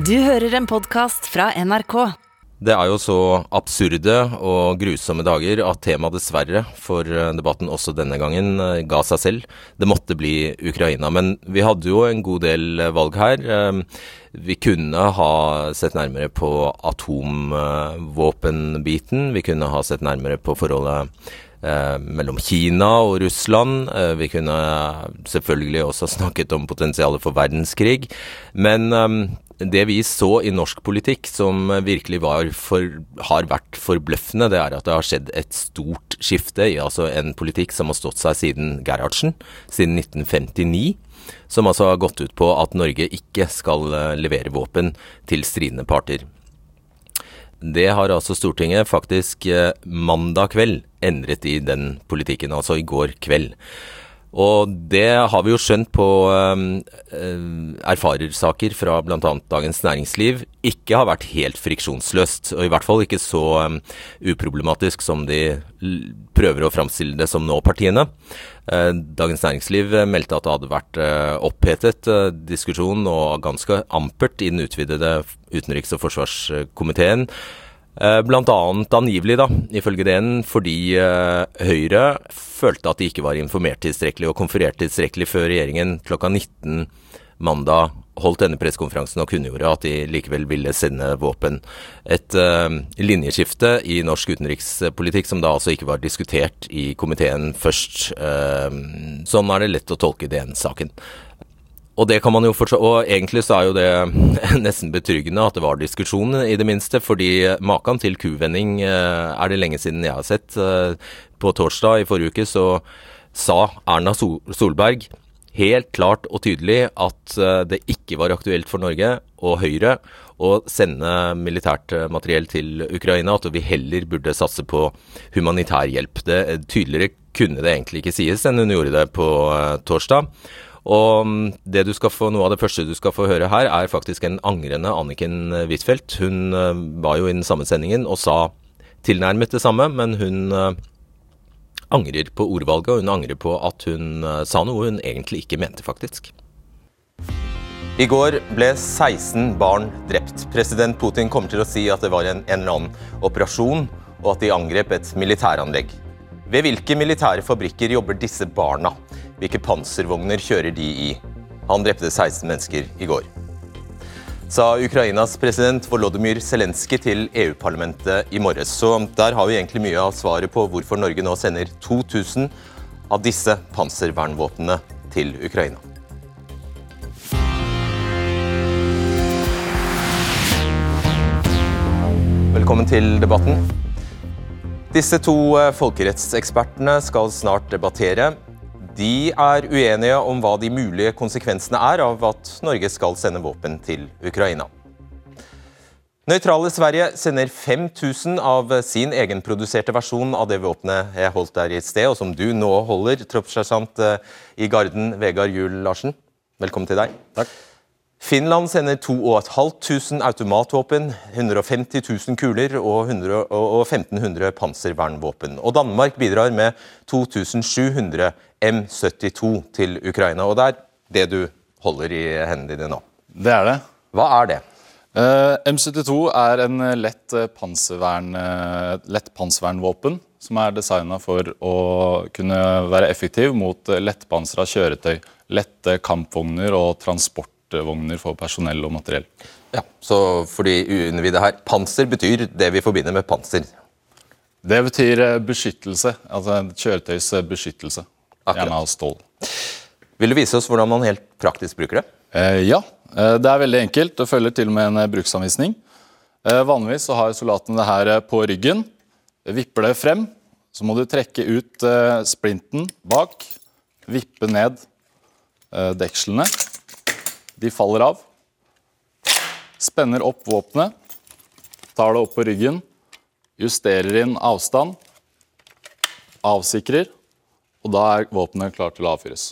Du hører en podkast fra NRK. Det er jo så absurde og grusomme dager at temaet dessverre for eh, debatten også denne gangen eh, ga seg selv. Det måtte bli Ukraina. Men vi hadde jo en god del eh, valg her. Vi kunne ha sett nærmere på atomvåpenbiten. Vi kunne ha sett nærmere på forholdet mellom Kina og Russland. vi kunne selvfølgelig også snakket om potensialet for verdenskrig. Men det vi så i norsk politikk som virkelig for, har vært forbløffende, det er at det har skjedd et stort skifte i altså en politikk som har stått seg siden Gerhardsen, siden 1959. Som altså har gått ut på at Norge ikke skal eh, levere våpen til stridende parter. Det har altså Stortinget faktisk eh, mandag kveld endret i den politikken, altså i går kveld. Og det har vi jo skjønt på um, erfarersaker fra bl.a. Dagens Næringsliv ikke har vært helt friksjonsløst, og i hvert fall ikke så um, uproblematisk som de prøver å framstille det som nå, partiene. Uh, Dagens Næringsliv meldte at det hadde vært opphetet diskusjon og ganske ampert i den utvidede utenriks- og forsvarskomiteen. Eh, blant annet angivelig, da, ifølge DN, fordi uh, Høyre følte at de ikke var informert tilstrekkelig og konferert tilstrekkelig før regjeringen klokka 19 mandag holdt denne pressekonferansen og kunngjorde at de likevel ville sende våpen. Et uh, linjeskifte i norsk utenrikspolitikk som da altså ikke var diskutert i komiteen først. Uh, sånn er det lett å tolke den saken. Og det kan man jo fortsatt, og egentlig så er jo det nesten betryggende at det var diskusjon, i det minste. Fordi maken til kuvending eh, er det lenge siden jeg har sett. Eh, på torsdag i forrige uke så sa Erna Solberg helt klart og tydelig at eh, det ikke var aktuelt for Norge og Høyre å sende militært materiell til Ukraina, at vi heller burde satse på humanitær hjelp. Det, tydeligere kunne det egentlig ikke sies enn hun gjorde det på torsdag. Og mm, det du skal få, noe av det første du skal få høre her, er faktisk en angrende Anniken Huitfeldt. Hun uh, var jo i den samme sendingen og sa tilnærmet det samme, men hun uh, angrer på ordvalget, og hun angrer på at hun uh, sa noe hun egentlig ikke mente, faktisk. I går ble 16 barn drept. President Putin kommer til å si at det var en, en eller annen operasjon, og at de angrep et militæranlegg. Ved hvilke militære fabrikker jobber disse barna? Hvilke panservogner kjører de i? Han drepte 16 mennesker i går. Sa Ukrainas president Volodymyr Zelenskyj til EU-parlamentet i morges. Så der har vi egentlig mye av svaret på hvorfor Norge nå sender 2000 av disse panservernvåpnene til Ukraina. Velkommen til debatten. Disse to eh, folkerettsekspertene skal snart debattere. De er uenige om hva de mulige konsekvensene er av at Norge skal sende våpen til Ukraina. Nøytrale Sverige sender 5000 av sin egenproduserte versjon av det våpenet jeg holdt der i sted, og som du nå holder, troppssersjant eh, i Garden, Vegard Juel Larsen. Velkommen til deg. Takk. Finland sender 2500 automatvåpen, 150 000 kuler og, 1500 panservernvåpen. Og Danmark bidrar med 2700 M72 til Ukraina. Og det er det du holder i hendene dine nå. Det er det. Hva er det? Uh, eh, M72 er en lett, eh, panservern, uh, lett panservernvåpen som er designa for å kunne være effektiv mot lettpansra kjøretøy, lette kampvogner og transport transportvogner for personell og materiell. Ja, Så for de uinnvidde her, panser betyr det vi forbinder med panser? Det betyr eh, beskyttelse. Altså kjøretøys eh, beskyttelse. Gjerne av stål. Vil du vise oss hvordan man helt praktisk bruker det? Eh, ja, eh, det er veldig enkelt. Det følger til og med en bruksanvisning. Eh, vanligvis så har soldaten det her på ryggen. Vipper det frem, så må du trekke ut eh, splinten bak. Vippe ned dekslene. De faller av. Spenner opp våpenet, tar det opp på ryggen, justerer inn avstand, avsikrer, og da er våpenet klart til å avfyres.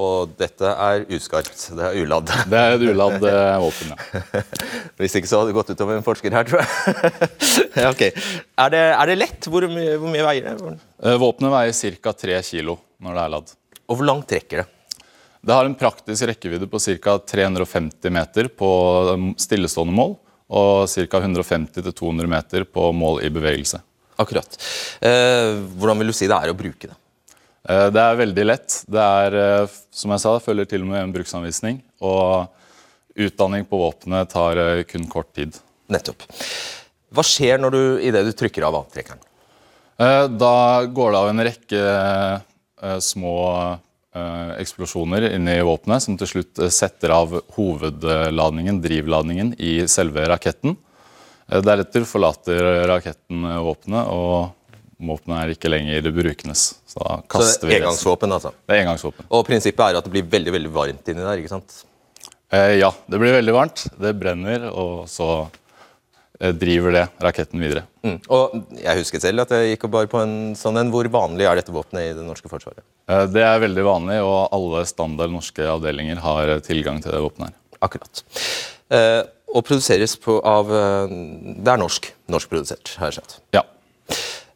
Og dette er uskarpt. Det er uladd. Det er et uladd eh, våpen, ja. Hvis ikke så hadde det gått utover en forsker her, tror jeg. ja, okay. er, det, er, det, lett? Hvor mye, hvor mye veier det? Eh, våpenet veier ca. 3 kg når det er ladd. Og hvor langt trekker det? Det har en praktisk rekkevidde på ca. 350 meter på stillestående mål og ca. 150-200 meter på mål i bevegelse. Akkurat. Eh, hvordan vil du si det er å bruke det? Eh, det er veldig lett. Det er, eh, som jeg sa, følger til og med en bruksanvisning. Og utdanning på våpenet tar eh, kun kort tid. Nettopp. Hva skjer når du, idet du trykker av avtrekkeren? Eh, Da går det av en rekke eh, små eh, eksplosjoner inni våpenet, som til slutt eh, setter av hovedladningen, drivladningen, i selve raketten. Eh, Deretter forlater raketten våpenet, og våpenet er ikke lenger brukendes. Så da Så kaster det vi er engangsvåpen, altså. Det er engangsvåpen. Og prinsippet er at det blir veldig veldig varmt inni der, ikke sant? Eh, ja, det blir veldig varmt. Det brenner, og så driver det raketten videre. Mm. Og jeg husker selv at jeg gikk og bar på en sånn en. Hvor vanlig er dette våpenet i det norske forsvaret? Eh, det er veldig vanlig, og alle standard norske avdelinger har eh, tilgang til det våpenet. her. Akkurat. Eh, og produseres på av eh, Det er norsk. Norskprodusert, har jeg skjønt. Ja.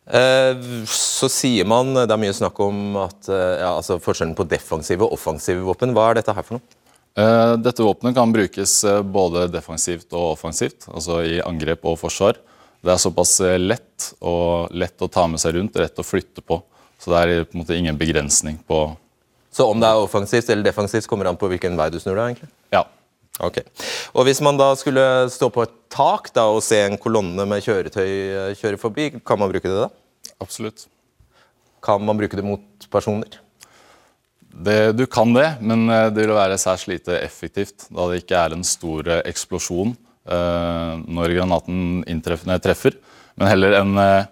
Eh, så sier man Det er mye snakk om at, ja, altså forskjellen på defensive og offensive våpen. Hva er dette her for noe? Eh, Dette våpenet kan brukes både defensivt og offensivt, altså i angrep og forsvar. Det er såpass lett og lett å ta med seg rundt, rett å flytte på. Så det er på en måte ingen begrensning på Så om det er offensivt eller defensivt, kommer an på hvilken vei du snur deg? egentlig? Ja. Ok. Og Hvis man da skulle stå på et tak da, og se en kolonne med kjøretøy eh, kjøre forbi, kan man bruke det da? Absolutt. Kan man bruke det mot personer? Det, du kan det, men eh, det vil være særs lite effektivt, da det ikke er en stor eh, eksplosjon eh, når granaten treffer, men heller en, eh,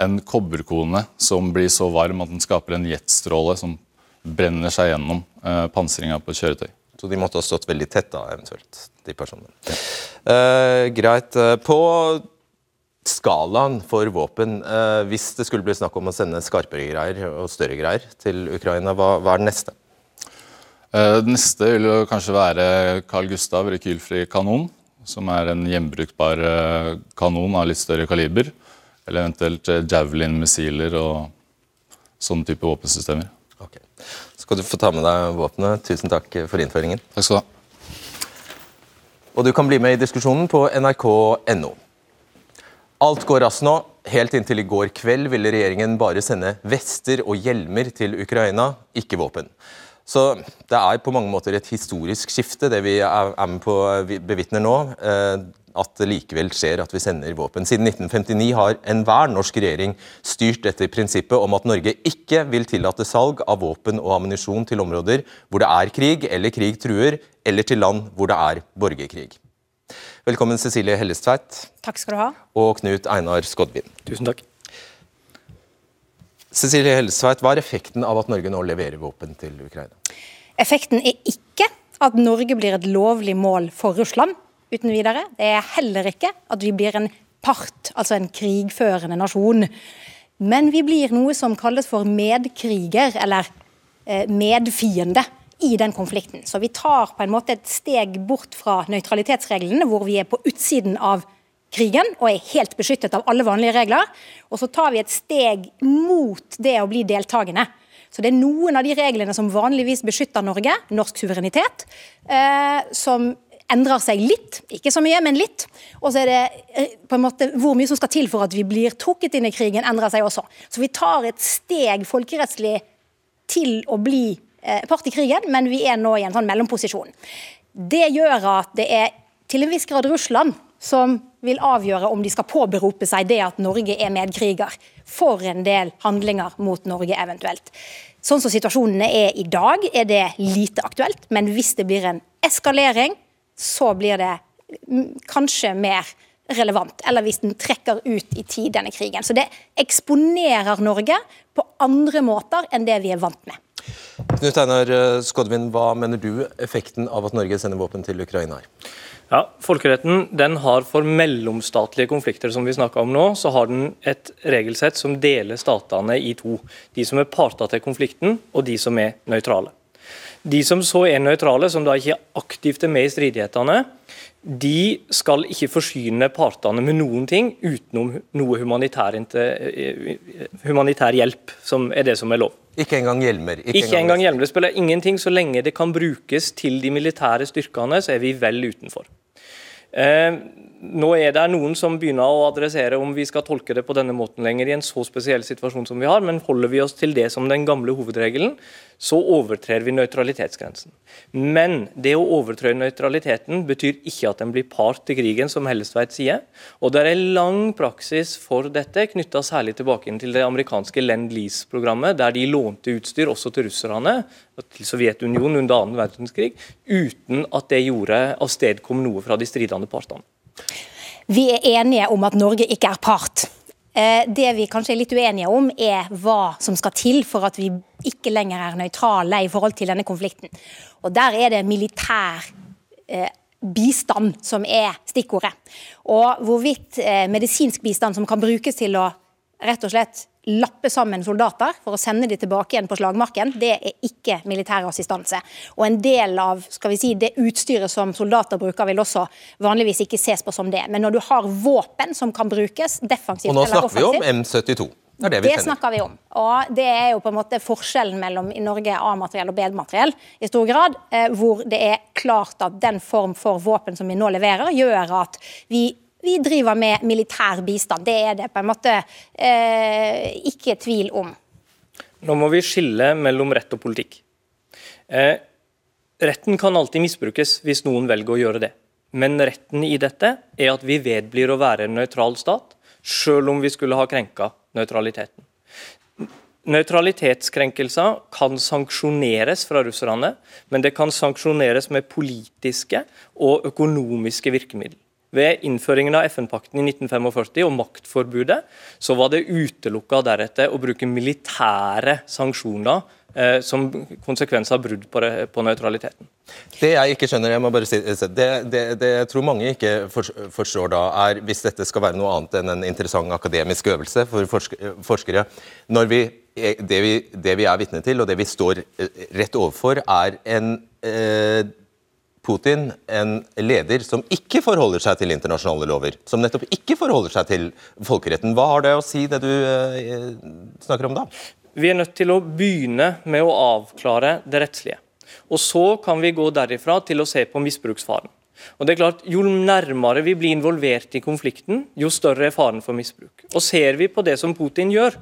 en kobberkone som blir så varm at den skaper en jetstråle som brenner seg gjennom eh, pansringa på et kjøretøy. Så de måtte ha stått veldig tett, da, eventuelt, de personene. Eh, greit. Eh, På skalaen for våpen, eh, hvis det skulle bli snakk om å sende skarpere greier og større greier til Ukraina, hva, hva er det neste? Eh, Det neste vil jo kanskje være Carl Gustav rekylfri kanon, som er en gjenbrukbar eh, kanon av litt større kaliber. Eller eventuelt eh, Javelin-missiler og sånne type våpensystemer. Ok. Skal du få ta med deg våpenet. Tusen takk for innføringen. Takk skal du ha. Og du kan bli med i diskusjonen på nrk.no. Alt går raskt nå. Helt inntil i går kveld ville regjeringen bare sende vester og hjelmer til Ukraina, ikke våpen. Så det er på mange måter et historisk skifte, det vi er med på vi bevitner nå. At det likevel skjer at vi sender våpen. Siden 1959 har enhver norsk regjering styrt etter prinsippet om at Norge ikke vil tillate salg av våpen og ammunisjon til områder hvor det er krig eller krig truer, eller til land hvor det er borgerkrig. Velkommen Cecilie Hellestveit Takk skal du ha. og Knut Einar Skodvin. Tusen takk. Cecilie Hellestveit, Hva er effekten av at Norge nå leverer våpen til Ukraina? Effekten er ikke at Norge blir et lovlig mål for Russland, uten videre. Det er heller ikke at vi blir en part, altså en krigførende nasjon. Men vi blir noe som kalles for medkriger, eller eh, medfiende, i den konflikten. Så vi tar på en måte et steg bort fra nøytralitetsreglene, hvor vi er på utsiden av krigen og er helt beskyttet av alle vanlige regler. Og så tar vi et steg mot det å bli deltakende. Så det er noen av de reglene som vanligvis beskytter Norge, norsk suverenitet, eh, som endrer seg litt. Ikke så mye, men litt. Og så er det eh, på en måte hvor mye som skal til for at vi blir trukket inn i krigen, endrer seg også. Så vi tar et steg folkerettslig til å bli eh, part i krigen, men vi er nå i en sånn mellomposisjon. Det gjør at det er til en viss grad Russland som vil avgjøre om de skal påberope seg det at Norge er medkriger for en del handlinger mot Norge eventuelt. Sånn som situasjonene er i dag, er det lite aktuelt. Men hvis det blir en eskalering, så blir det kanskje mer relevant. Eller hvis den trekker ut i tid, denne krigen. Så det eksponerer Norge på andre måter enn det vi er vant med. Knut Einar eh, Skodvin, hva mener du effekten av at Norge sender våpen til Ukraina er? Ja, Folkeretten den har for mellomstatlige konflikter som vi om nå, så har den et regelsett som deler statene i to. De som er parter til konflikten, og de som er nøytrale. De som så er nøytrale, som da ikke aktivt er med i stridighetene, de skal ikke forsyne partene med noen ting utenom noe humanitær, humanitær hjelp, som er det som er lov. Ikke engang hjelmer? Ikke, ikke engang hjelmer. Det spiller ingenting så lenge det kan brukes til de militære styrkene, så er vi vel utenfor. Nå er det noen som begynner å adressere om vi skal tolke det på denne måten lenger i en så spesiell situasjon som vi har, men holder vi oss til det som den gamle hovedregelen, så overtrer vi nøytralitetsgrensen. Men det å overtre nøytraliteten betyr ikke at en blir part til krigen, som Hellestveit sier. Og det er en lang praksis for dette, knytta særlig tilbake til det amerikanske Lend-Lease-programmet, der de lånte utstyr også til russerne, til Sovjetunionen under annen verdenskrig, uten at det gjorde avstedkom noe fra de stridende partene. Vi er enige om at Norge ikke er part. Eh, det vi kanskje er litt uenige om, er hva som skal til for at vi ikke lenger er nøytrale i forhold til denne konflikten. Og Der er det militær eh, bistand som er stikkordet. Og hvorvidt eh, medisinsk bistand som kan brukes til å rett og slett lappe sammen soldater for å sende de tilbake igjen på slagmarken, det er ikke militær assistanse. Og en del av skal vi si, det utstyret som soldater bruker, vil også vanligvis ikke ses på som det. Men når du har våpen som kan brukes defensivt eller offensivt Og nå snakker vi om M72. Det det vi det snakker vi om. Og det er jo på en måte forskjellen mellom i Norge A-materiell og B-materiell i stor grad. Eh, hvor det er klart at den form for våpen som vi nå leverer, gjør at vi vi driver med militær bistand. Det er det på en måte eh, ikke tvil om. Nå må vi skille mellom rett og politikk. Eh, retten kan alltid misbrukes hvis noen velger å gjøre det. Men retten i dette er at vi vedblir å være en nøytral stat, selv om vi skulle ha krenka nøytraliteten. Nøytralitetskrenkelser kan sanksjoneres fra russerne, men det kan sanksjoneres med politiske og økonomiske virkemidler. Ved innføringen av FN-pakten i 1945 og maktforbudet, så var det utelukka deretter å bruke militære sanksjoner eh, som konsekvens av brudd på, på, nøytraliteten. Det jeg ikke skjønner, jeg må bare si, det, det, det jeg tror mange ikke forstår da, er hvis dette skal være noe annet enn en interessant akademisk øvelse for forskere. Når vi, det, vi, det vi er vitne til, og det vi står eh, rett overfor, er en eh, Putin en leder som ikke forholder seg til internasjonale lover, som nettopp ikke forholder seg til folkeretten. Hva har det å si, det du eh, snakker om da? Vi er nødt til å begynne med å avklare det rettslige. Og Så kan vi gå derifra til å se på misbruksfaren. Og det er klart, Jo nærmere vi blir involvert i konflikten, jo større er faren for misbruk. Og Ser vi på det som Putin gjør,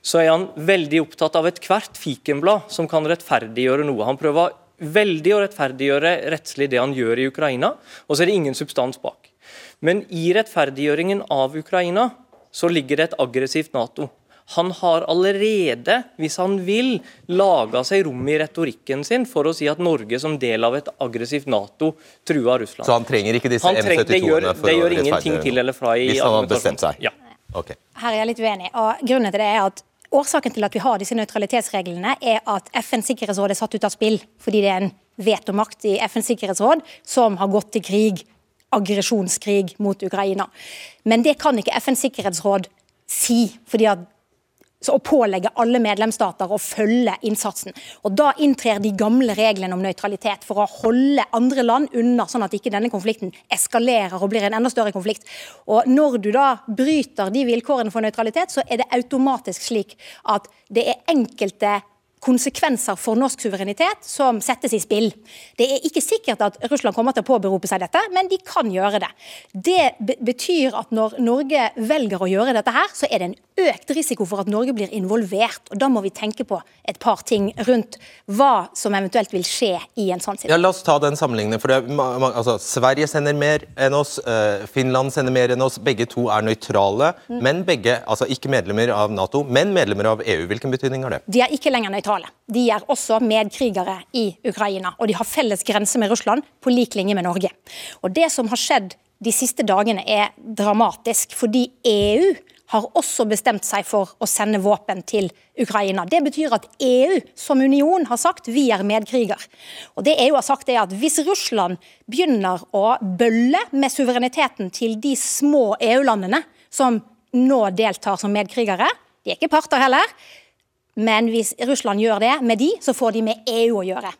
så er han veldig opptatt av ethvert fikenblad som kan rettferdiggjøre noe. Han prøver veldig å rettferdiggjøre rettslig det han gjør i Ukraina, og så er det ingen substans bak. Men i rettferdiggjøringen av Ukraina så ligger det et aggressivt Nato. Han har allerede, hvis han vil, laga seg rom i retorikken sin for å si at Norge som del av et aggressivt Nato truer Russland. Så han trenger ikke disse M72-ene for det gjør, Det gjør ingenting til eller fra i Hvis han har bestemt seg? Ja. Okay. Her er jeg litt uenig. og Grunnen til det er at Årsaken til at vi har disse nøytralitetsreglene, er at FNs sikkerhetsråd er satt ut av spill fordi det er en vetomakt i FNs sikkerhetsråd som har gått til krig, aggresjonskrig mot Ukraina. Men det kan ikke FNs sikkerhetsråd si, fordi at å pålegge alle medlemsstater å følge innsatsen. Og Da inntrer de gamle reglene om nøytralitet for å holde andre land unna, sånn at ikke denne konflikten eskalerer og blir en enda større konflikt. Og Når du da bryter de vilkårene for nøytralitet, så er det automatisk slik at det er enkelte konsekvenser for norsk suverenitet som settes i spill. Det er ikke sikkert at Russland kommer til å påberope seg dette, men de kan gjøre det. Det betyr at når Norge velger å gjøre dette her, så er det en økt risiko for at Norge blir involvert. og Da må vi tenke på et par ting rundt hva som eventuelt vil skje i en sånn situasjon. Ja, La oss ta den sammenligningen. for det, altså, Sverige sender mer enn oss, eh, Finland sender mer enn oss. Begge to er nøytrale, mm. men begge, altså ikke medlemmer av Nato, men medlemmer av EU. Hvilken betydning har det? De er ikke lenger nøytrale. De er også medkrigere i Ukraina, og de har felles grense med Russland på lik linje med Norge. Og Det som har skjedd de siste dagene er dramatisk, fordi EU har også bestemt seg for å sende våpen til Ukraina. Det betyr at EU som union har sagt vi er medkriger. Og det EU har sagt er at Hvis Russland begynner å bølle med suvereniteten til de små EU-landene som nå deltar som medkrigere, de er ikke parter heller, men hvis Russland gjør det med de, så får de med EU å gjøre.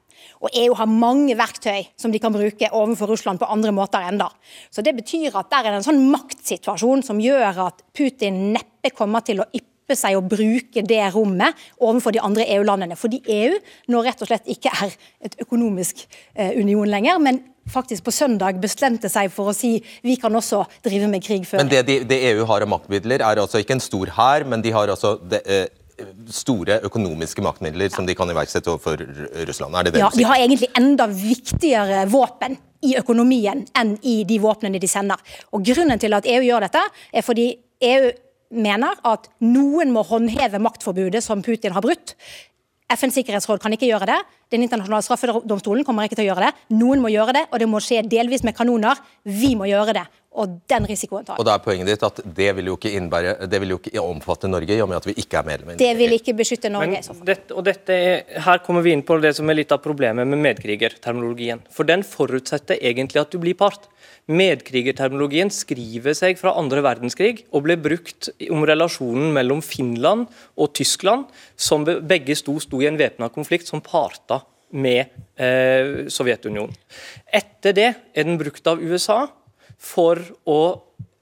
Og EU har mange verktøy som de kan bruke overfor Russland på andre måter enda. Så det betyr at der er det en sånn maktsituasjon som gjør at Putin neppe kommer til å yppe seg og bruke det rommet overfor de andre EU-landene. Fordi EU nå rett og slett ikke er et økonomisk eh, union lenger, men faktisk på søndag bestemte seg for å si vi kan også drive med krig før. Men det, de, det EU har av maktmidler, er altså ikke en stor hær, men de har altså det, eh, store økonomiske maktmidler som de kan iverksette overfor Russland? Er det det ja. De har egentlig enda viktigere våpen i økonomien enn i de våpnene de sender. Og Grunnen til at EU gjør dette, er fordi EU mener at noen må håndheve maktforbudet som Putin har brutt. FNs sikkerhetsråd kan ikke gjøre det. Den internasjonale straffedomstolen kommer ikke til å gjøre det. Noen må gjøre det, og det må skje delvis med kanoner. Vi må gjøre det. Og den risikoen tar. Og da er poenget ditt at det vil jo ikke, innbære, det vil jo ikke omfatte Norge, i og med at vi ikke er medlem Det vil ikke beskytte Norge. Men i så fall. dette, og dette er, her kommer vi inn på det som er litt av problemet med medkrigerterminologien. For den forutsetter egentlig at du blir part. Medkrigerterminologien skriver seg fra andre verdenskrig og ble brukt om relasjonen mellom Finland og Tyskland, som begge sto, sto i en væpna konflikt som parter med eh, Sovjetunionen. Etter det er den brukt av USA for å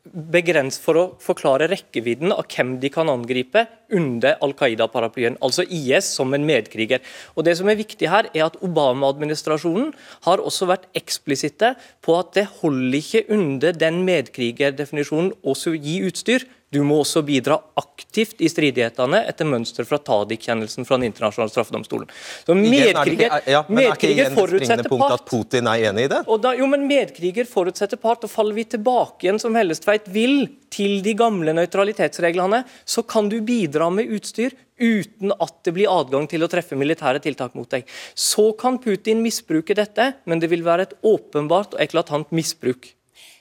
begrense for å forklare rekkevidden av hvem de kan angripe under Al Qaida-paraplyen, altså IS som en medkriger. Og Det som er viktig her, er at Obama-administrasjonen har også vært eksplisitte på at det holder ikke under den medkrigerdefinisjonen også å gi utstyr. Du må også bidra aktivt i stridighetene etter mønster fra Tadik-kjennelsen fra Den internasjonale straffedomstolen. Så er medkriger, ja, er medkriger forutsetter part. at Putin er enig i det? Da, jo, men Medkriger forutsetter part, og faller vi tilbake igjen som Hellestveit vil, til de gamle nøytralitetsreglene, så kan du bidra med utstyr uten at det blir adgang til å treffe militære tiltak mot deg. Så kan Putin misbruke dette, men det vil være et åpenbart og eklatant misbruk.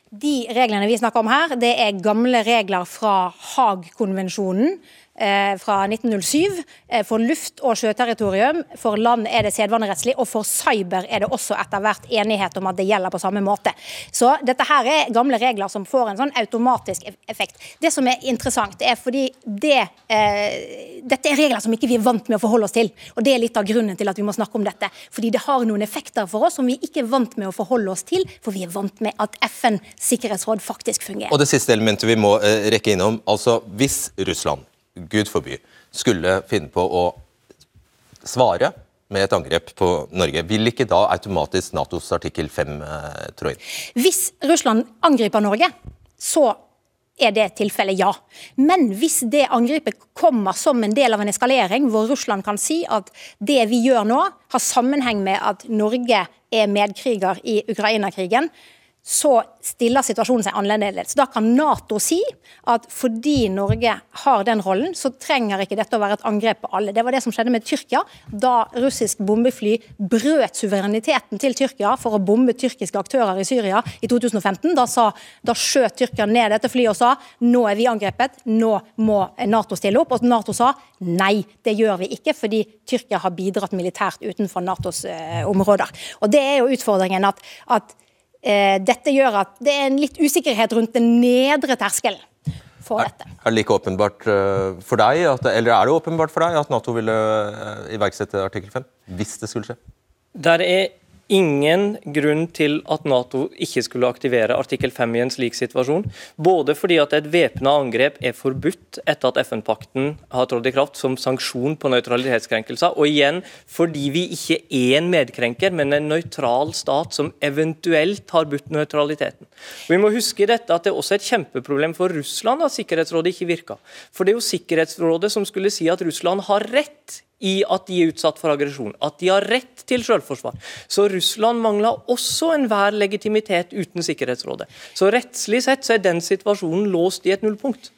De reglene vi snakker om her, det er gamle regler fra Haag-konvensjonen fra 1907. Eh, for luft- og sjøterritorium, for land er det sedvanerettslig, og for cyber er det også etter hvert enighet om at det gjelder på samme måte. Så dette her er gamle regler som får en sånn automatisk effekt. Det som er interessant, er fordi det, eh, dette er regler som ikke vi er vant med å forholde oss til. Og det er litt av grunnen til at vi må snakke om dette. Fordi det har noen effekter for oss som vi ikke er vant med å forholde oss til, for vi er vant med at FN sikkerhetsråd faktisk fungerer. Og det siste elementet vi må eh, rekke innom, altså hvis Russland, Gud forby, skulle finne på å svare med et angrep på Norge, vil ikke da automatisk Natos artikkel 5 eh, trå inn? Hvis Russland angriper Norge, så er det tilfellet ja. Men hvis det angrepet kommer som en del av en eskalering, hvor Russland kan si at det vi gjør nå, har sammenheng med at Norge er medkriger i Ukraina-krigen, så stiller situasjonen seg annerledes. Da kan Nato si at fordi Norge har den rollen, så trenger ikke dette å være et angrep på alle. Det var det som skjedde med Tyrkia, da russisk bombefly brøt suvereniteten til Tyrkia for å bombe tyrkiske aktører i Syria i 2015. Da, sa, da skjøt Tyrkia ned dette flyet og sa nå er vi angrepet, nå må Nato stille opp. Og Nato sa nei, det gjør vi ikke, fordi Tyrkia har bidratt militært utenfor Natos eh, områder. Og Det er jo utfordringen at, at dette gjør at det er en litt usikkerhet rundt den nedre terskelen for Er, dette. er det like åpenbart eh, for deg, at, eller er det åpenbart for deg at Nato ville eh, iverksette artikkel 5, hvis det skulle skje? Der er ingen grunn til at Nato ikke skulle aktivere artikkel 5 i en slik situasjon. Både fordi at et væpna angrep er forbudt etter at FN-pakten har trådt i kraft som sanksjon på nøytralitetskrenkelser, og igjen fordi vi ikke er en medkrenker, men en nøytral stat som eventuelt har budt nøytraliteten. Vi må huske dette at det er også et kjempeproblem for Russland at Sikkerhetsrådet ikke virka. For det er jo Sikkerhetsrådet som skulle si at Russland har rett i at de er utsatt for aggresjon, at de har rett til selvforsvar. Så Russland mangler også enhver legitimitet uten Sikkerhetsrådet. Så rettslig sett så er den situasjonen låst i et nullpunkt.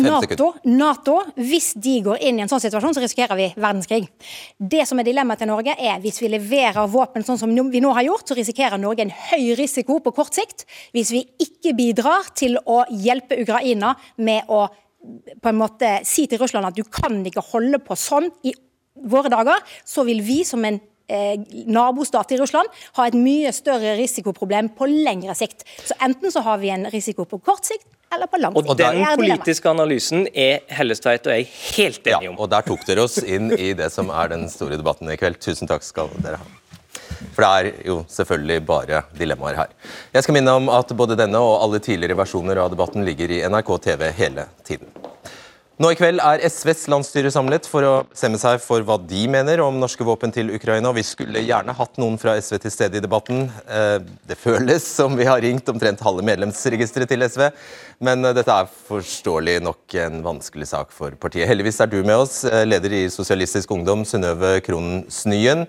NATO, NATO, hvis de går inn i en sånn situasjon, så risikerer vi verdenskrig. Det som er dilemmaet til Norge, er hvis vi leverer våpen sånn som vi nå har gjort, så risikerer Norge en høy risiko på kort sikt. Hvis vi ikke bidrar til å hjelpe Ukraina med å på en måte si til Russland at du kan ikke holde på sånn i våre dager, så vil vi som en eh, nabostat i Russland ha et mye større risikoproblem på lengre sikt. Så enten så har vi en risiko på kort sikt eller på lang sikt. Og den politiske analysen er Hellestveit og jeg helt Ja, enige om. og der tok dere oss inn i det som er den store debatten i kveld. Tusen takk skal dere ha. For det er jo selvfølgelig bare dilemmaer her. Jeg skal minne om at både denne og alle tidligere versjoner av debatten ligger i NRK TV hele tiden. Nå i kveld er SVs landsstyre samlet for å stemme seg for hva de mener om norske våpen til Ukraina. Vi skulle gjerne hatt noen fra SV til stede i debatten. Eh, det føles som vi har ringt omtrent halve medlemsregisteret til SV, men eh, dette er forståelig nok en vanskelig sak for partiet. Heldigvis er du med oss, eh, leder i Sosialistisk Ungdom, Synnøve Kronen Snyen.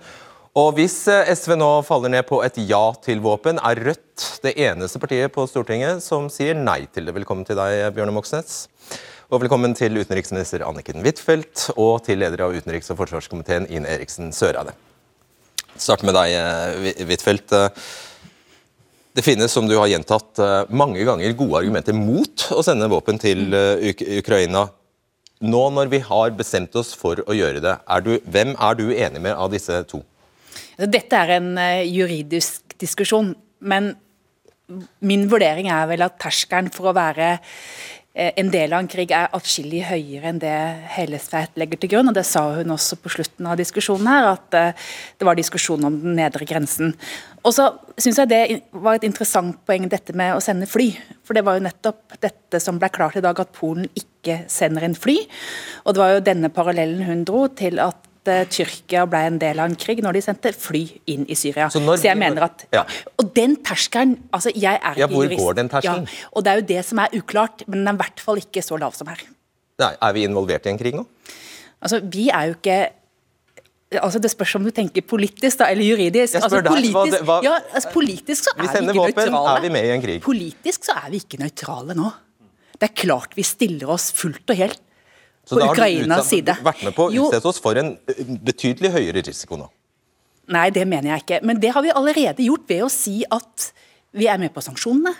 Og hvis SV nå faller ned på et ja til våpen, er Rødt det eneste partiet på Stortinget som sier nei til det. Velkommen til deg, Bjørne Moxnes. Og velkommen til utenriksminister Anniken Huitfeldt og til leder av utenriks- og forsvarskomiteen Ine Eriksen Søreide. Start med deg, eh, Huitfeldt. Eh, det finnes, som du har gjentatt eh, mange ganger, gode argumenter mot å sende våpen til Ukraina. Nå når vi har bestemt oss for å gjøre det, er du, hvem er du enig med av disse to? Dette er en juridisk diskusjon, men min vurdering er vel at terskelen for å være Eh, en del av en krig er atskillig høyere enn det Hellesveit legger til grunn. og Det sa hun også på slutten av diskusjonen her, at eh, det var diskusjon om den nedre grensen. Og så synes jeg Det var et interessant poeng, dette med å sende fly. For Det var jo nettopp dette som ble klart i dag, at Polen ikke sender inn fly. Og Det var jo denne parallellen hun dro til at Eh, Tyrkia ble en del av en krig når de sendte fly inn i Syria. Så, så jeg mener at, ja. Og den terskelen altså jeg er ja, Hvor jurist, går den terskelen? Ja, og Det er jo det som er uklart, men den er i hvert fall ikke så lav som her. Nei, Er vi involvert i en krig nå? Altså, Vi er jo ikke altså Det spørs om du tenker politisk da, eller juridisk. Altså, politisk, deg, hva, hva, ja, altså, politisk så er vi, vi ikke våpen, nøytrale. Er vi med i en krig? Politisk så er vi ikke nøytrale nå. Det er klart vi stiller oss fullt og helt så på Ukrainas side. vært med på å utsette oss for en betydelig høyere risiko nå? Nei, det mener jeg ikke. Men det har vi allerede gjort ved å si at vi er med på sanksjonene.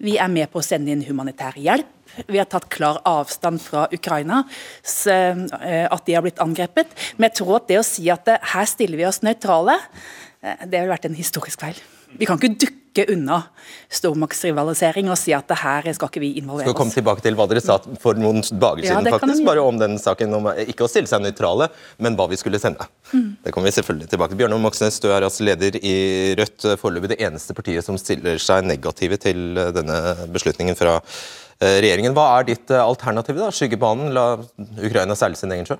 Vi er med på å sende inn humanitær hjelp. Vi har tatt klar avstand fra Ukraina, at de har blitt angrepet. Men jeg tror at det å si at her stiller vi oss nøytrale, det ville vært en historisk feil. Vi kan ikke dukke unna stormaktsrivalisering og si at det her skal ikke vi involvere oss. Skal komme tilbake til hva dere sa for noen dager siden, ja, faktisk, bare om den saken. Om ikke å stille seg nøytrale, men hva vi skulle sende. Mm. Det kommer vi selvfølgelig tilbake til. Bjørnar Moxnes, du er altså leder i Rødt, foreløpig det eneste partiet som stiller seg negative til denne beslutningen fra eh, regjeringen. Hva er ditt eh, alternativ? da? Skyggebanen, la Ukraina seile sin egen sjø?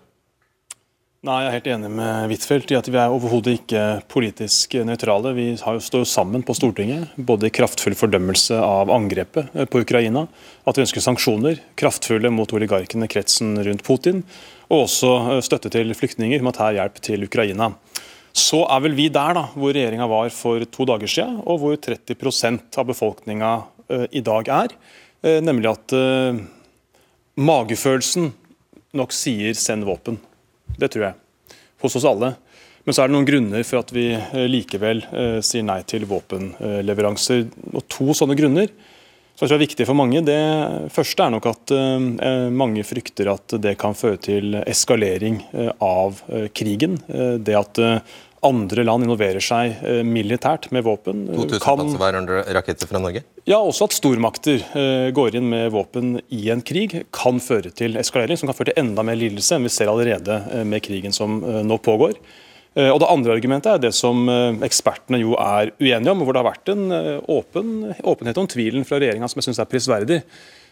Nei, Jeg er helt enig med Huitfeldt i at vi er overhodet ikke politisk nøytrale. Vi jo står sammen på Stortinget, både i kraftfull fordømmelse av angrepet på Ukraina, at vi ønsker sanksjoner, kraftfulle mot oligarkene kretsen rundt Putin, og også eh, støtte til flyktninger, humanitær hjelp til Ukraina. Så er vel vi der da, hvor regjeringa var for to dager siden, og hvor 30 av befolkninga uh, i dag er. Nemlig at magefølelsen nok sier 'send våpen'. Det tror jeg. Hos oss alle. Men så er det noen grunner for at vi eh, likevel eh, sier nei til våpenleveranser. Og To sånne grunner som jeg tror er viktig for mange. Det første er nok at eh, mange frykter at det kan føre til eskalering av krigen. Det at andre land involverer seg eh, militært med våpen. 2000 eh, kan, panserværende raketter fra Norge? Ja, også at stormakter eh, går inn med våpen i en krig, kan føre til eskalering, som kan føre til enda mer lidelse enn vi ser allerede med krigen som nå pågår. Og Det andre argumentet er det som ekspertene jo er uenige om, hvor det har vært en åpen, åpenhet om tvilen fra regjeringa som jeg syns er prisverdig.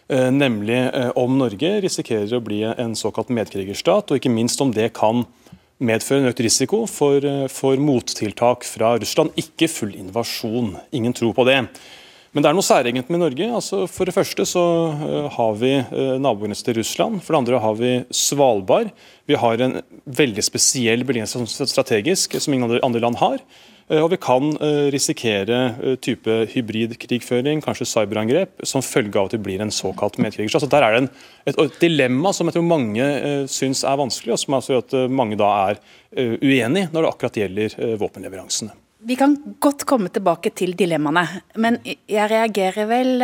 Nemlig om Norge risikerer å bli en såkalt medkrigerstat, og ikke minst om det kan medføre en økt risiko for, eh, for, mottiltak fra Russland. Ikke full invasjon, ingen tro på det. Men det er noe særegent med Norge. Altså, for det første så uh, har vi naboene til Russland. For det andre har vi Svalbard. Vi har en veldig spesiell beliggenhet strategisk som ingen andre land har. Eh, og vi kan eh, risikere eh, type hybridkrigføring, kanskje cyberangrep, som følge av at det blir en såkalt medkriger. Så Der er det en, et, et, dilemma som jeg tror mange uh, syns er vanskelig, og som altså gjør at mange da er uh, uenig når det akkurat gjelder uh, våpenleveransene. Vi kan godt komme tilbake til dilemmaene, men jeg reagerer vel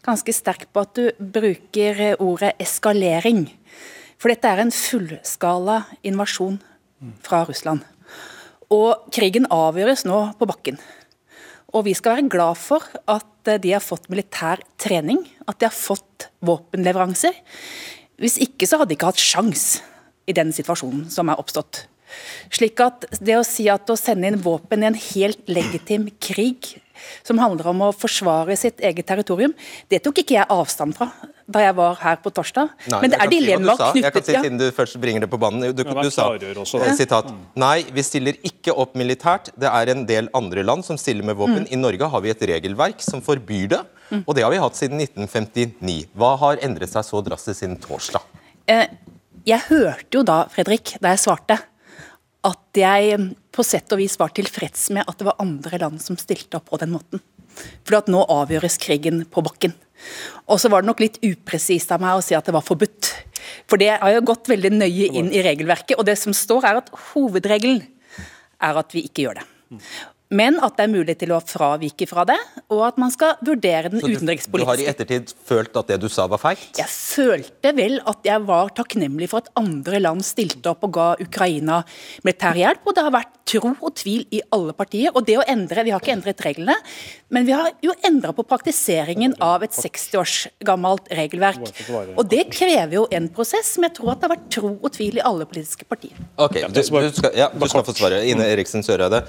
ganske sterkt på at du bruker ordet eskalering. For dette er en fullskala invasjon fra Russland. Og krigen avgjøres nå på bakken. Og vi skal være glad for at eh, de har fått militær trening, at de har fått våpenleveranser. Hvis ikke så hadde de ikke hatt sjans i den situasjonen som er oppstått. Slik at det å si at å sende inn våpen i en helt legitim krig som handler om å forsvare sitt eget territorium, det tok ikke jeg avstand fra da jeg var her på torsdag. Nei, Men det er dilemmaer sa. Jeg kan si. Siden du først bringer det på banen. Du, du, du sa også, eh, sitat, Nei, vi stiller ikke opp militært. Det er en del andre land som stiller med Mm. våpen. I Norge har vi et regelverk som forbyr det, og det har vi hatt siden 1959. Hva har endret seg så drastisk siden torsdag? Eh, Jeg hørte jo da, Fredrik, da jeg svarte, at jeg på sett og vis var tilfreds med at det var andre land som stilte opp på den måten. For at nå avgjøres krigen på bakken. Og så var det nok litt upresist av meg å si at det var forbudt. For det har jo gått veldig nøye inn i regelverket, og det som står er at hovedregelen er at vi ikke gjør det. Men at det er mulig til å fravike fra det, og at man skal vurdere den Så du, du har i ettertid følt at det du sa var feil? jeg følte vel at jeg var takknemlig for at andre land stilte opp og ga Ukraina militær hjelp, og det har vært tro og tvil i alle partier. Og det å endre, Vi har ikke endret reglene, men vi har jo endra på praktiseringen av et 60 års gammelt regelverk. Og det krever jo en prosess, men jeg tror at det har vært tro og tvil i alle politiske partier. Ok, du, du, skal, ja, du skal få svare. Ine Eriksen Søreide.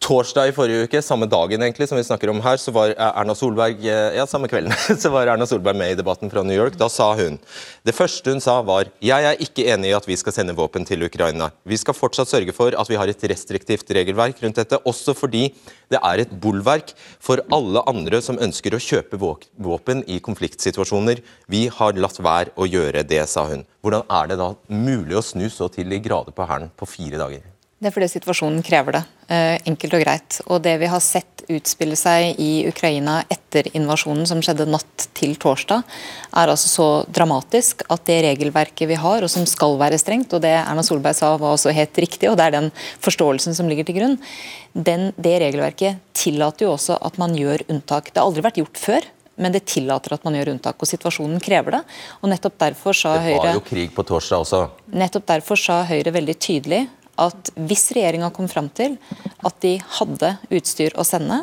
Torsdag i forrige uke, samme dagen egentlig som vi snakker om her, så var Erna Solberg eh, ja, samme kvelden, så var Erna Solberg med i debatten fra New York. Da sa hun Det første hun sa var Jeg er ikke enig i at vi skal sende våpen til Ukraina. Vi skal fortsatt sørge for at vi har et restriktivt regelverk rundt dette, også fordi det er et bolverk for alle andre som ønsker å kjøpe våpen i konfliktsituasjoner. Vi har latt være å gjøre det, sa hun. Hvordan er det da mulig å snu så til i grader på Hæren på fire dager? Det er fordi situasjonen krever det. eh, Enkelt og greit. Og det vi har sett utspille seg i Ukraina etter invasjonen som skjedde natt til torsdag, er altså så dramatisk at det regelverket vi har, og som skal være strengt, og det Erna Solberg sa var også helt riktig, og det er den forståelsen som ligger til grunn, den, det regelverket tillater jo også at man gjør unntak. Det har aldri vært gjort før. Men det tillater at man gjør unntak, og situasjonen krever det. Og nettopp derfor sa Høyre... Det var jo krig på torsdag også. Nettopp derfor sa Høyre veldig tydelig at hvis regjeringa kom fram til at de hadde utstyr å sende,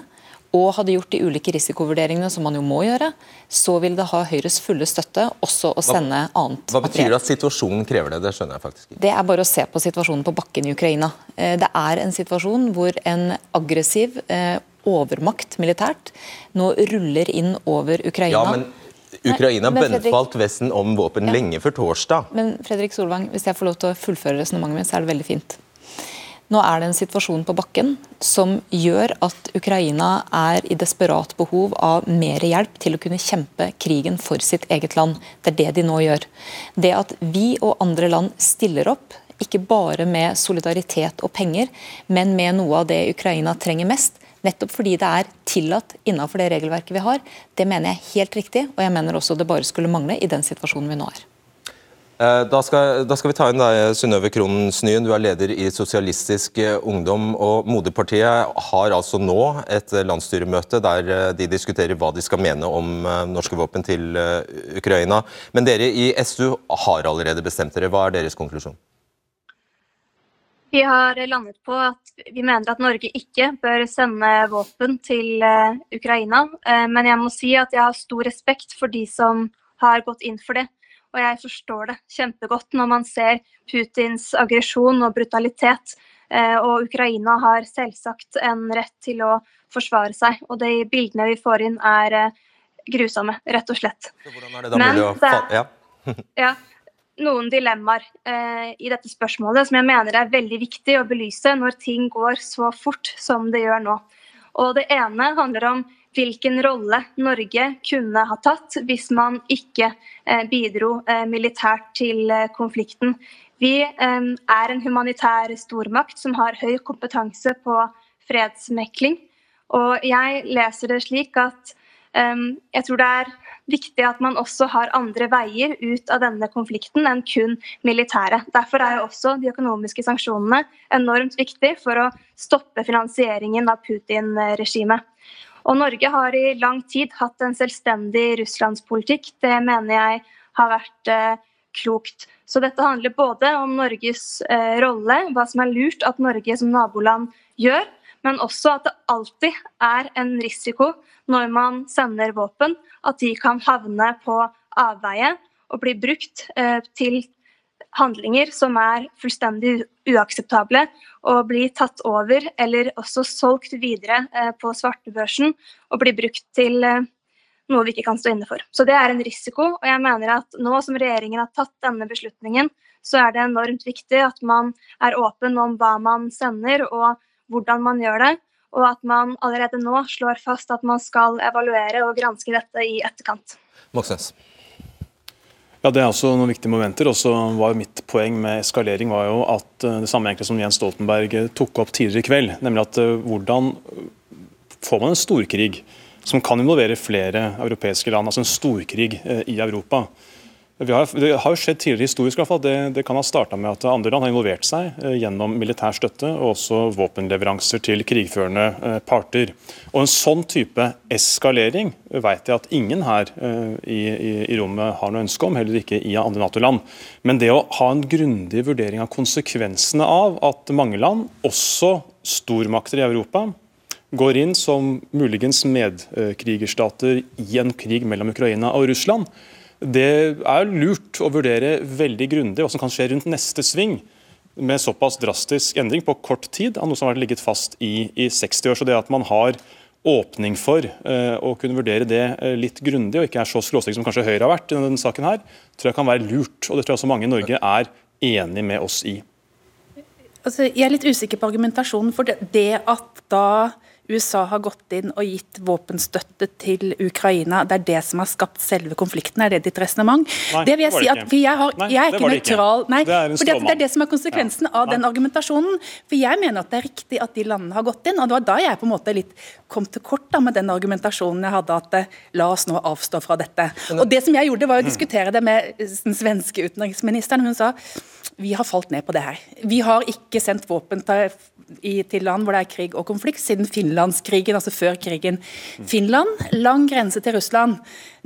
og hadde gjort de ulike risikovurderingene som man jo må gjøre, så vil det ha Høyres fulle støtte også å sende annet Hva betyr det at situasjonen krever det? Det skjønner jeg faktisk ikke. Det er bare å se på situasjonen på bakken i Ukraina. Eh, Det er en situasjon hvor en aggressiv eh, overmakt militært nå ruller inn over Ukraina. Ja, men Ukraina Fredrik- bønnfalt Vesten om våpen Ja. lenge før torsdag. Men Fredrik Solvang, hvis jeg får lov til å fullføre resonnementet mitt, så er det veldig fint. Nå er det en situasjon på bakken som gjør at Ukraina er i desperat behov av mer hjelp til å kunne kjempe krigen for sitt eget land. Det er det de nå gjør. Det at vi og andre land stiller opp, ikke bare med solidaritet og penger, men med noe av det Ukraina trenger mest, nettopp fordi det er tillatt innenfor det regelverket vi har, det mener jeg er helt riktig, og jeg mener også det bare skulle mangle i den situasjonen vi nå er. Eh, Da skal, da skal vi ta inn deg, Synnøve Kronen Snyen. Du er leder i Sosialistisk eh, Ungdom. og Moderpartiet har altså nå et eh, landsstyremøte der eh, de diskuterer hva de skal mene om eh, norske våpen til eh, Ukraina. Men dere i SU har allerede bestemt dere. Hva er deres konklusjon? Vi har landet på at vi mener at Norge ikke bør sende våpen til eh, Ukraina. Eh, Men jeg må si at jeg har stor respekt for de som har gått inn for det. Og jeg forstår det kjempegodt når man ser Putins aggresjon og brutalitet. Eh, Og Ukraina har selvsagt en rett til å forsvare seg. Og de bildene vi får inn er eh, grusomme, rett og slett. Er det Men det- er ja. ja, noen dilemmaer eh, i dette spørsmålet som jeg mener er veldig viktig å belyse når ting går så fort som det gjør nå. Og Det ene handler om hvilken rolle Norge kunne ha tatt hvis man ikke eh, bidro eh, militært til eh, konflikten. Vi er en humanitær stormakt som har høy kompetanse på fredsmekling. Og jeg leser det slik at jeg tror det er viktig at man også har andre veier ut av denne konflikten enn kun militære. Derfor er også de økonomiske sanksjonene enormt viktig for å stoppe finansieringen av Putin-regimet. Og Norge har i lang tid hatt en selvstendig russlandspolitikk. Det mener jeg har vært eh, klokt. Så dette handler både om Norges eh, rolle, hva som er lurt at Norge som naboland gjør, men også at det alltid er en risiko når man sender våpen, at de kan havne på avveie og bli brukt eh, til handlinger som er fullstendig uakseptable og blir tatt over eller også solgt videre eh, på svartebørsen og blir brukt til eh, noe vi ikke kan stå inne for. Så det er en risiko, og jeg mener at nå som regjeringen har tatt denne beslutningen, så er det enormt viktig at man er åpen om hva man sender og hvordan man gjør det, og at man allerede nå slår fast at man skal evaluere og granske dette i etterkant. Moxnes. Ja, Det er også noen viktige momenter. og så var Mitt poeng med eskalering var jo at eh, det samme egentlig som Jens Stoltenberg eh, tok opp tidligere i kveld. Nemlig at eh, hvordan får man en storkrig som kan involvere flere europeiske land? Altså en storkrig i Europa. Har, det har jo skjedd tidligere historisk, i hvert fall. Det, det kan ha starta med at andre land har involvert seg eh, gjennom militær støtte og også våpenleveranser til krigførende eh, parter. Og En sånn type eskalering vet jeg at ingen her eh, i, i, i, rommet har noe ønske om, heller ikke i andre Nato-land. Men det å ha en grundig vurdering av konsekvensene av at mange land, også stormakter i Europa, går inn som muligens medkrigerstater i en krig mellom Ukraina og Russland, det er lurt å vurdere veldig grundig hva som kan skje rundt neste sving med såpass drastisk endring på kort tid av noe som har ligget fast i, i 60 år. Så det at man har åpning for uh, å kunne vurdere det uh, litt grundig, og ikke er så skråsikker som kanskje Høyre har vært i denne saken, her, tror jeg kan være lurt. Og det tror jeg også mange i Norge er enig med oss i. Altså, jeg er litt usikker på argumentasjonen. for det, det at da USA har gått inn og gitt våpenstøtte til Ukraina. Det er det som har skapt selve konflikten. Er det ditt resonnement? Det vil jeg si at jeg, har, jeg er ikke nøytral. Nei, det er, det, er det som er konsekvensen av den argumentasjonen. For jeg mener at det er riktig at de landene har gått inn. og Det var da jeg på en måte litt kom til kort da, med den argumentasjonen jeg hadde at eh, la oss nå avstå fra dette. Og Det som jeg gjorde, var å diskutere det med den svenske utenriksministeren. Hun sa vi har falt ned på det her. Vi har ikke sendt våpen til, til land hvor det er krig og konflikt, siden finlandskrigen, altså før krigen. Finland, lang grense til Russland.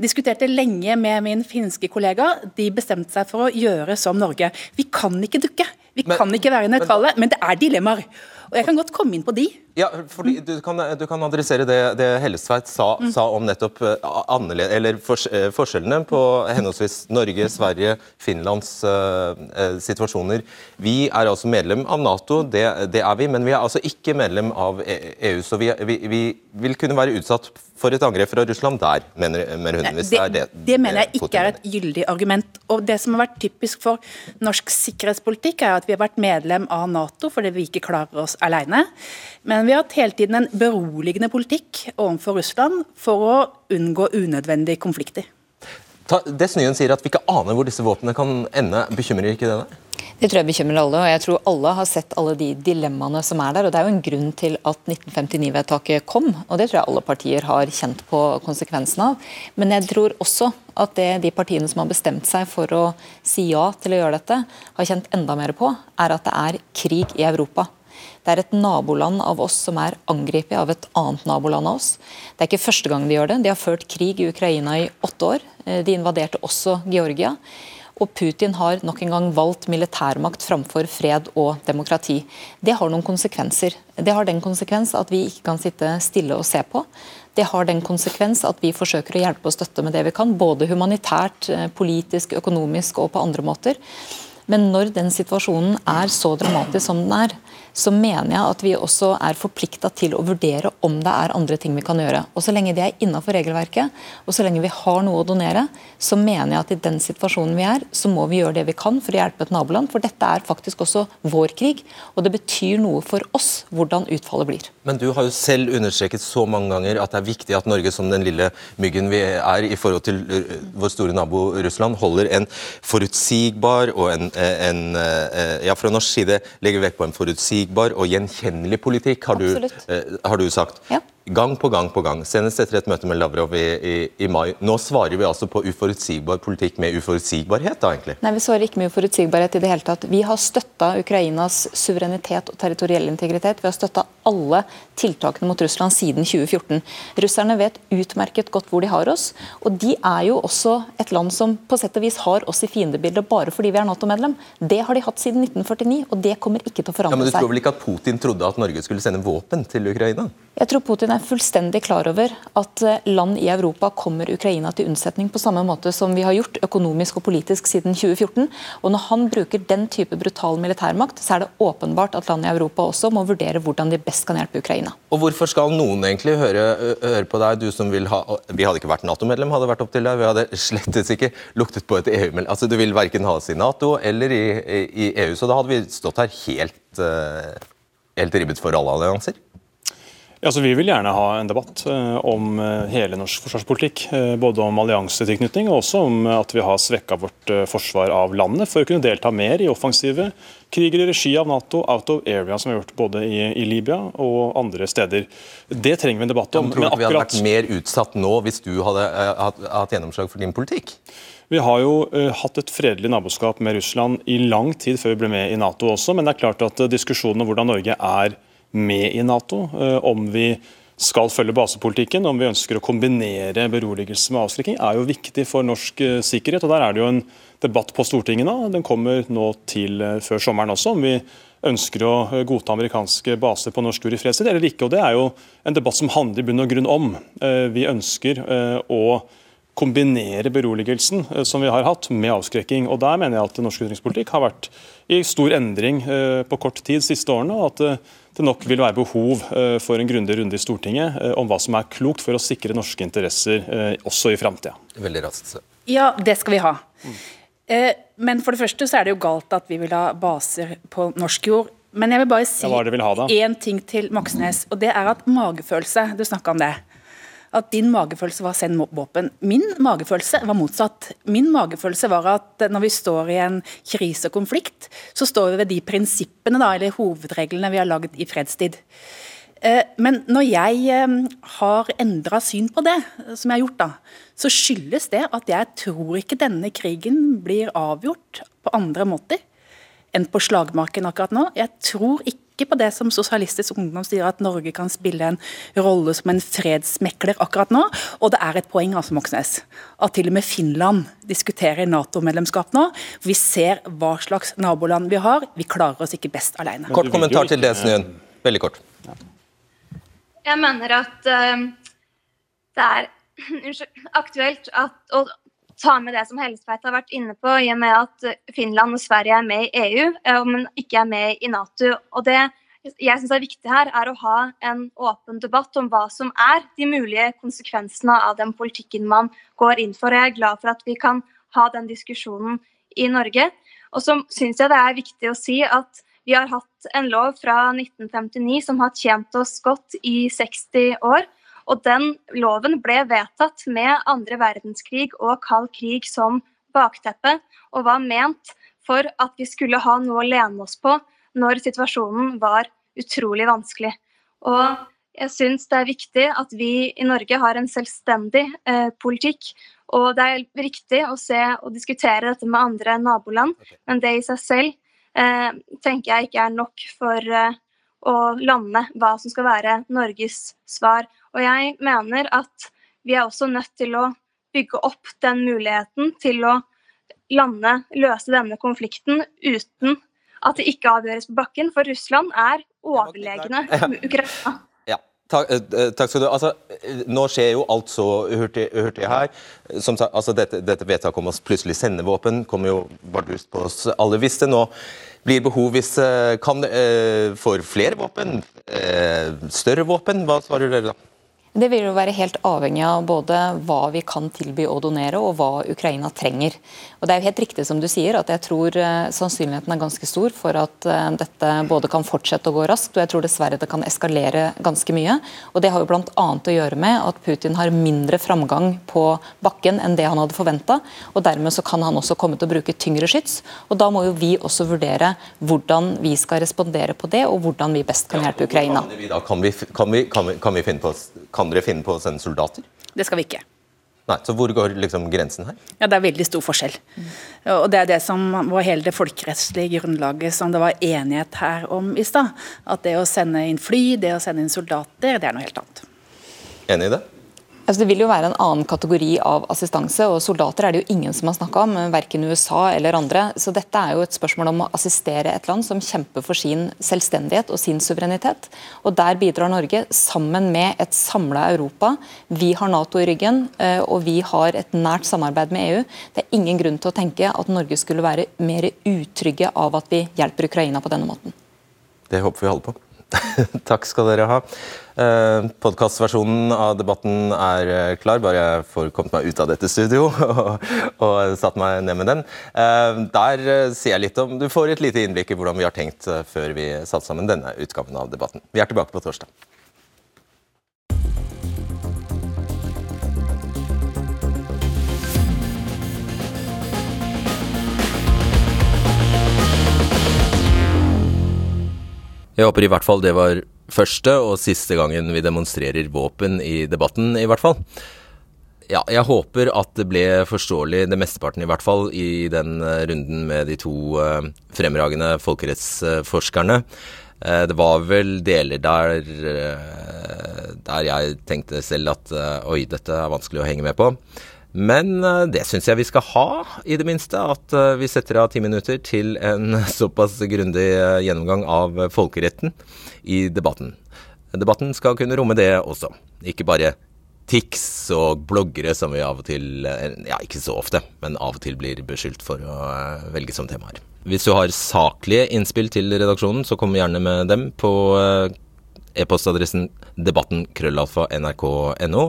Diskuterte lenge med min finske kollega. De bestemte seg for å gjøre som Norge. Vi kan ikke dukke. Vi men, kan ikke være nøytrale, men, men det er dilemmaer. Og jeg kan godt komme inn på de. Ja, fordi Du kan, du kan adressere det, det Hellestveit sa, mm. sa, om nettopp uh, fors, uh, forskjellene på henholdsvis Norge, Sverige, Finlands uh, situasjoner. Vi er altså medlem av Nato, det, det, er vi, men vi er altså ikke medlem av EU. Så vi, vi, vi vil kunne være utsatt for et angrep fra Russland der, mener, mener hun. Hvis det, det, det, det mener jeg ikke er et gyldig argument. Og Det som har vært typisk for norsk sikkerhetspolitikk, er at vi har vært medlem av Nato fordi vi ikke klarer oss alene. Men vi har hatt hele tiden en beroligende politikk overfor Russland for å unngå unødvendige konflikter. Det Snyen sier at vi ikke aner hvor disse våpnene kan ende, bekymrer ikke det deg? Det tror jeg bekymrer alle, og jeg tror alle har sett alle de dilemmaene som er der. og Det er jo en grunn til at 1959-vedtaket kom, og det tror jeg alle partier har kjent på konsekvensen av. Men jeg tror også at det de partiene som har bestemt seg for å si ja til å gjøre dette, har kjent enda mer på, er at det er krig i Europa. Det er et naboland av oss som er angrepet av et annet naboland av oss. Det er ikke første gang de gjør det. De har ført krig i Ukraina i åtte år. De invaderte også Georgia. Og Putin har nok en gang valgt militærmakt framfor fred og demokrati. Det har noen konsekvenser. Det har den konsekvens at vi ikke kan sitte stille og se på. Det har den konsekvens at vi forsøker å hjelpe og støtte med det vi kan, både humanitært, eh, politisk, økonomisk og på andre måter. Men når den situasjonen er så dramatisk som den er, så mener jeg at vi også er forplikta til å vurdere om det er andre ting vi kan gjøre. Og Så lenge det er innafor regelverket, og så lenge vi har noe å donere, så mener jeg at i den situasjonen vi er, så må vi gjøre det vi kan for å hjelpe et naboland. For dette er faktisk også vår krig, og det betyr noe for oss hvordan utfallet blir. Men du har jo selv understreket så mange ganger at det er viktig at Norge som den lille myggen vi er i forhold til uh, vår store nabo Russland, holder en forutsigbar og en, en, en Ja, fra norsk side legger vekt på en forutsigbar forutsigbar og gjenkjennelig politikk, har, du, eh, har du, sagt. Ja. Gang på gang på gang. Senest etter et møte med Lavrov i, i, i, mai. Nå svarer vi altså på uforutsigbar politikk med uforutsigbarhet, da egentlig? Nei, vi svarer ikke med uforutsigbarhet i det hele tatt. Vi har støtta Ukrainas suverenitet og territoriell integritet. Vi har støtta alle tiltakene mot Russland siden 2014. Russerne vet utmerket godt hvor de har oss. Og de er jo også et land som på sett og vis har oss i fiendebildet bare fordi vi er Nato-medlem. Det har de hatt siden 1949, og det kommer ikke til å forandre seg. Ja, men Du tror vel ikke at Putin trodde at Norge skulle sende våpen til Ukraina? Jeg tror Putin er fullstendig klar over at eh, land i Europa kommer Ukraina til unnsetning på samme måte som vi har gjort økonomisk og politisk siden 2014. Og Når han bruker den type brutal militærmakt, så er det åpenbart at land i Europa også må vurdere hvordan de best kan hjelpe Ukraina. Og Hvorfor skal noen egentlig høre, høre på deg, du som vil ha Vi hadde ikke vært Nato-medlem, hadde vært opp til deg. Vi hadde slettes ikke luktet på et EU-medlem. Altså, Du vil verken ha oss i Nato eller i, i, EU, så da hadde vi stått her helt, helt ribbet for alle allianser. Ja, så Vi vil gjerne ha en debatt uh, om uh, hele norsk forsvarspolitikk. Uh, både om alliansetilknytning og også om at vi har svekka vårt forsvar av landet for å kunne delta mer i offensive kriger i regi av Nato out of area, som vi har gjort både i, i Libya og andre steder. Det trenger vi en debatt om. Men tror du vi hadde vært mer utsatt nå hvis du hadde hatt gjennomslag for din politikk? Vi har jo uh, hatt et fredelig naboskap med Russland i lang tid før vi ble med i Nato også, men det er klart at uh, diskusjonen om hvordan Norge er med i Nato. Eh, om vi skal følge basepolitikken, om vi ønsker å kombinere beroligelse med avskrekking, er jo viktig for norsk eh, sikkerhet. og Der er det jo en debatt på Stortinget nå. Den kommer nå til eh, før sommeren også. om vi ønsker å godta amerikanske baser på norsk jord i fredstid eller ikke. og Det er jo en debatt som handler i bunn og grunn om. Vi ønsker å kombinere beroligelsen som vi har hatt, med avskrekking. Og Der mener jeg at norsk utenrikspolitikk har vært i stor endring på kort tid siste årene. og at det nok vil være behov eh, for en grundig runde i Stortinget eh, om hva som er klokt for å sikre norske interesser eh, også i framtida. Veldig raskt. Ja, det skal vi ha. Men for det første så er det jo galt at vi vil ha baser på norsk jord. Men jeg vil bare si én ting til Moxnes, og det er at magefølelse Du snakka om det at din magefølelse var send våpen. Min magefølelse var motsatt. Min magefølelse var at når vi står i en krise og konflikt, så står vi ved de prinsippene da, eller hovedreglene vi har lagd i fredstid. Eh, men når jeg eh, har endra syn på det, som jeg har gjort, da, så skyldes det at jeg tror ikke denne krigen blir avgjort på andre måter enn på slagmarken akkurat nå. Jeg tror ikke på det som Sosialistisk Ungdom sier, at Norge kan spille en rolle som en fredsmekler akkurat nå. Og det er et poeng altså, Moxnes, at til og med Finland diskuterer Nato-medlemskap nå. Vi ser hva slags naboland vi har. Vi klarer oss ikke best alene. Kort kommentar til det, Snøen. Veldig kort. Jeg mener at uh, det er aktuelt at, å ta med det som Hellestveit har vært inne på, i og med at Finland og Sverige er med i EU, eh, men ikke er med i Nato. Og det jeg syns er viktig her, er å ha en åpen debatt om hva som er de mulige konsekvensene av den politikken man går inn for. Jeg er glad for at vi kan ha den diskusjonen i Norge. Og så syns jeg det er viktig å si at vi har hatt en lov fra 1959 som har tjent oss godt i 60 år. Og den loven ble vedtatt med andre verdenskrig og kald krig som bakteppe, og var ment for at vi skulle ha noe å lene oss på når situasjonen var utrolig vanskelig. Og jeg syns det er viktig at vi i Norge har en selvstendig eh, politikk. Og det er riktig å se og diskutere dette med andre naboland, men det i seg selv eh, tenker jeg ikke er nok for eh, å lande hva som skal være Norges svar. Og jeg mener at vi er også nødt til å bygge opp den muligheten til å lande, løse denne konflikten uten at det ikke avgjøres på bakken. For Russland er overlegne Ukraina. Takk, eh, eh, takk, skal du altså, Nå skjer jo alt så hurtig, hurtig her. Som sagt, altså, dette, dette vedtaket om å plutselig sende våpen kom jo bardust på oss alle. Hvis det nå blir behov hvis, eh, kan, for flere våpen, større våpen, hva svarer dere da? Det vil jo være helt avhengig av både hva vi kan tilby å donere, og hva Ukraina trenger. Og Det er jo helt riktig som du sier, at jeg tror eh, sannsynligheten er ganske stor for at eh, dette både kan fortsette å gå raskt, og jeg tror dessverre det kan eskalere ganske mye. Og Det har jo bl.a. å gjøre med at Putin har mindre framgang på bakken enn det han hadde forventa. Dermed så kan han også komme til å bruke tyngre skyts. og Da må jo vi også vurdere hvordan vi skal respondere på det, og hvordan vi best kan hjelpe Ukraina. Kan vi, kan vi, kan vi, kan vi finne på kan dere finne på å sende soldater? Det skal vi ikke. Nei, Så hvor går liksom grensen her? Ja, Det er veldig stor forskjell. Og Det er det som var hele det folkerettslige grunnlaget som det var enighet her om i stad. At det å sende inn fly, det å sende inn soldater, det er noe helt annet. Enig i det? Altså, det vil jo være en annen kategori av assistanse, og soldater er det jo ingen som har snakka om, verken USA eller andre. Så dette er jo et spørsmål om å assistere et land som kjemper for sin selvstendighet og sin suverenitet. Og der bidrar Norge sammen med et samla Europa. Vi har Nato i ryggen, eh, og vi har et nært samarbeid med EU. Det er ingen grunn til å tenke at Norge skulle være mer utrygge av at vi hjelper Ukraina på denne måten. Det håper vi holder på. Takk skal dere ha. Eh, Podkastversjonen av debatten er eh, klar, bare jeg får kommet meg ut av dette studio og, og satt meg ned med den. Eh, der sier jeg litt om Du får et lite innblikk i hvordan vi har tenkt før vi satte sammen denne utgaven av debatten. Vi er tilbake på torsdag. Jeg håper i hvert fall det var første og siste gangen vi demonstrerer våpen i debatten, i hvert fall. Ja, jeg håper at det ble forståelig, det mesteparten i hvert fall, i den eh, runden med de to eh, fremragende folkerettsforskerne. Eh, Det var vel deler der, der jeg tenkte selv at oi, dette er vanskelig å henge med på. Men eh, det syns jeg vi skal ha, i det minste. At eh, vi setter av ti minutter til en såpass grundig eh, gjennomgang av folkeretten i debatten. Debatten skal kunne romme det også, ikke bare tics og bloggere som vi av og til, ja ikke så ofte, men av og til blir beskyldt for å velge som temaer. Hvis du har saklige innspill til redaksjonen, så kom gjerne med dem på e-postadressen debatten krøllalfa nrk.no.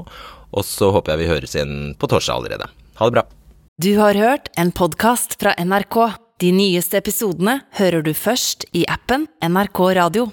Og så håper jeg vi høres igjen på torsdag allerede. Ha det bra. Du har hørt en podkast fra NRK. De nyeste episodene hører du først i appen NRK Radio.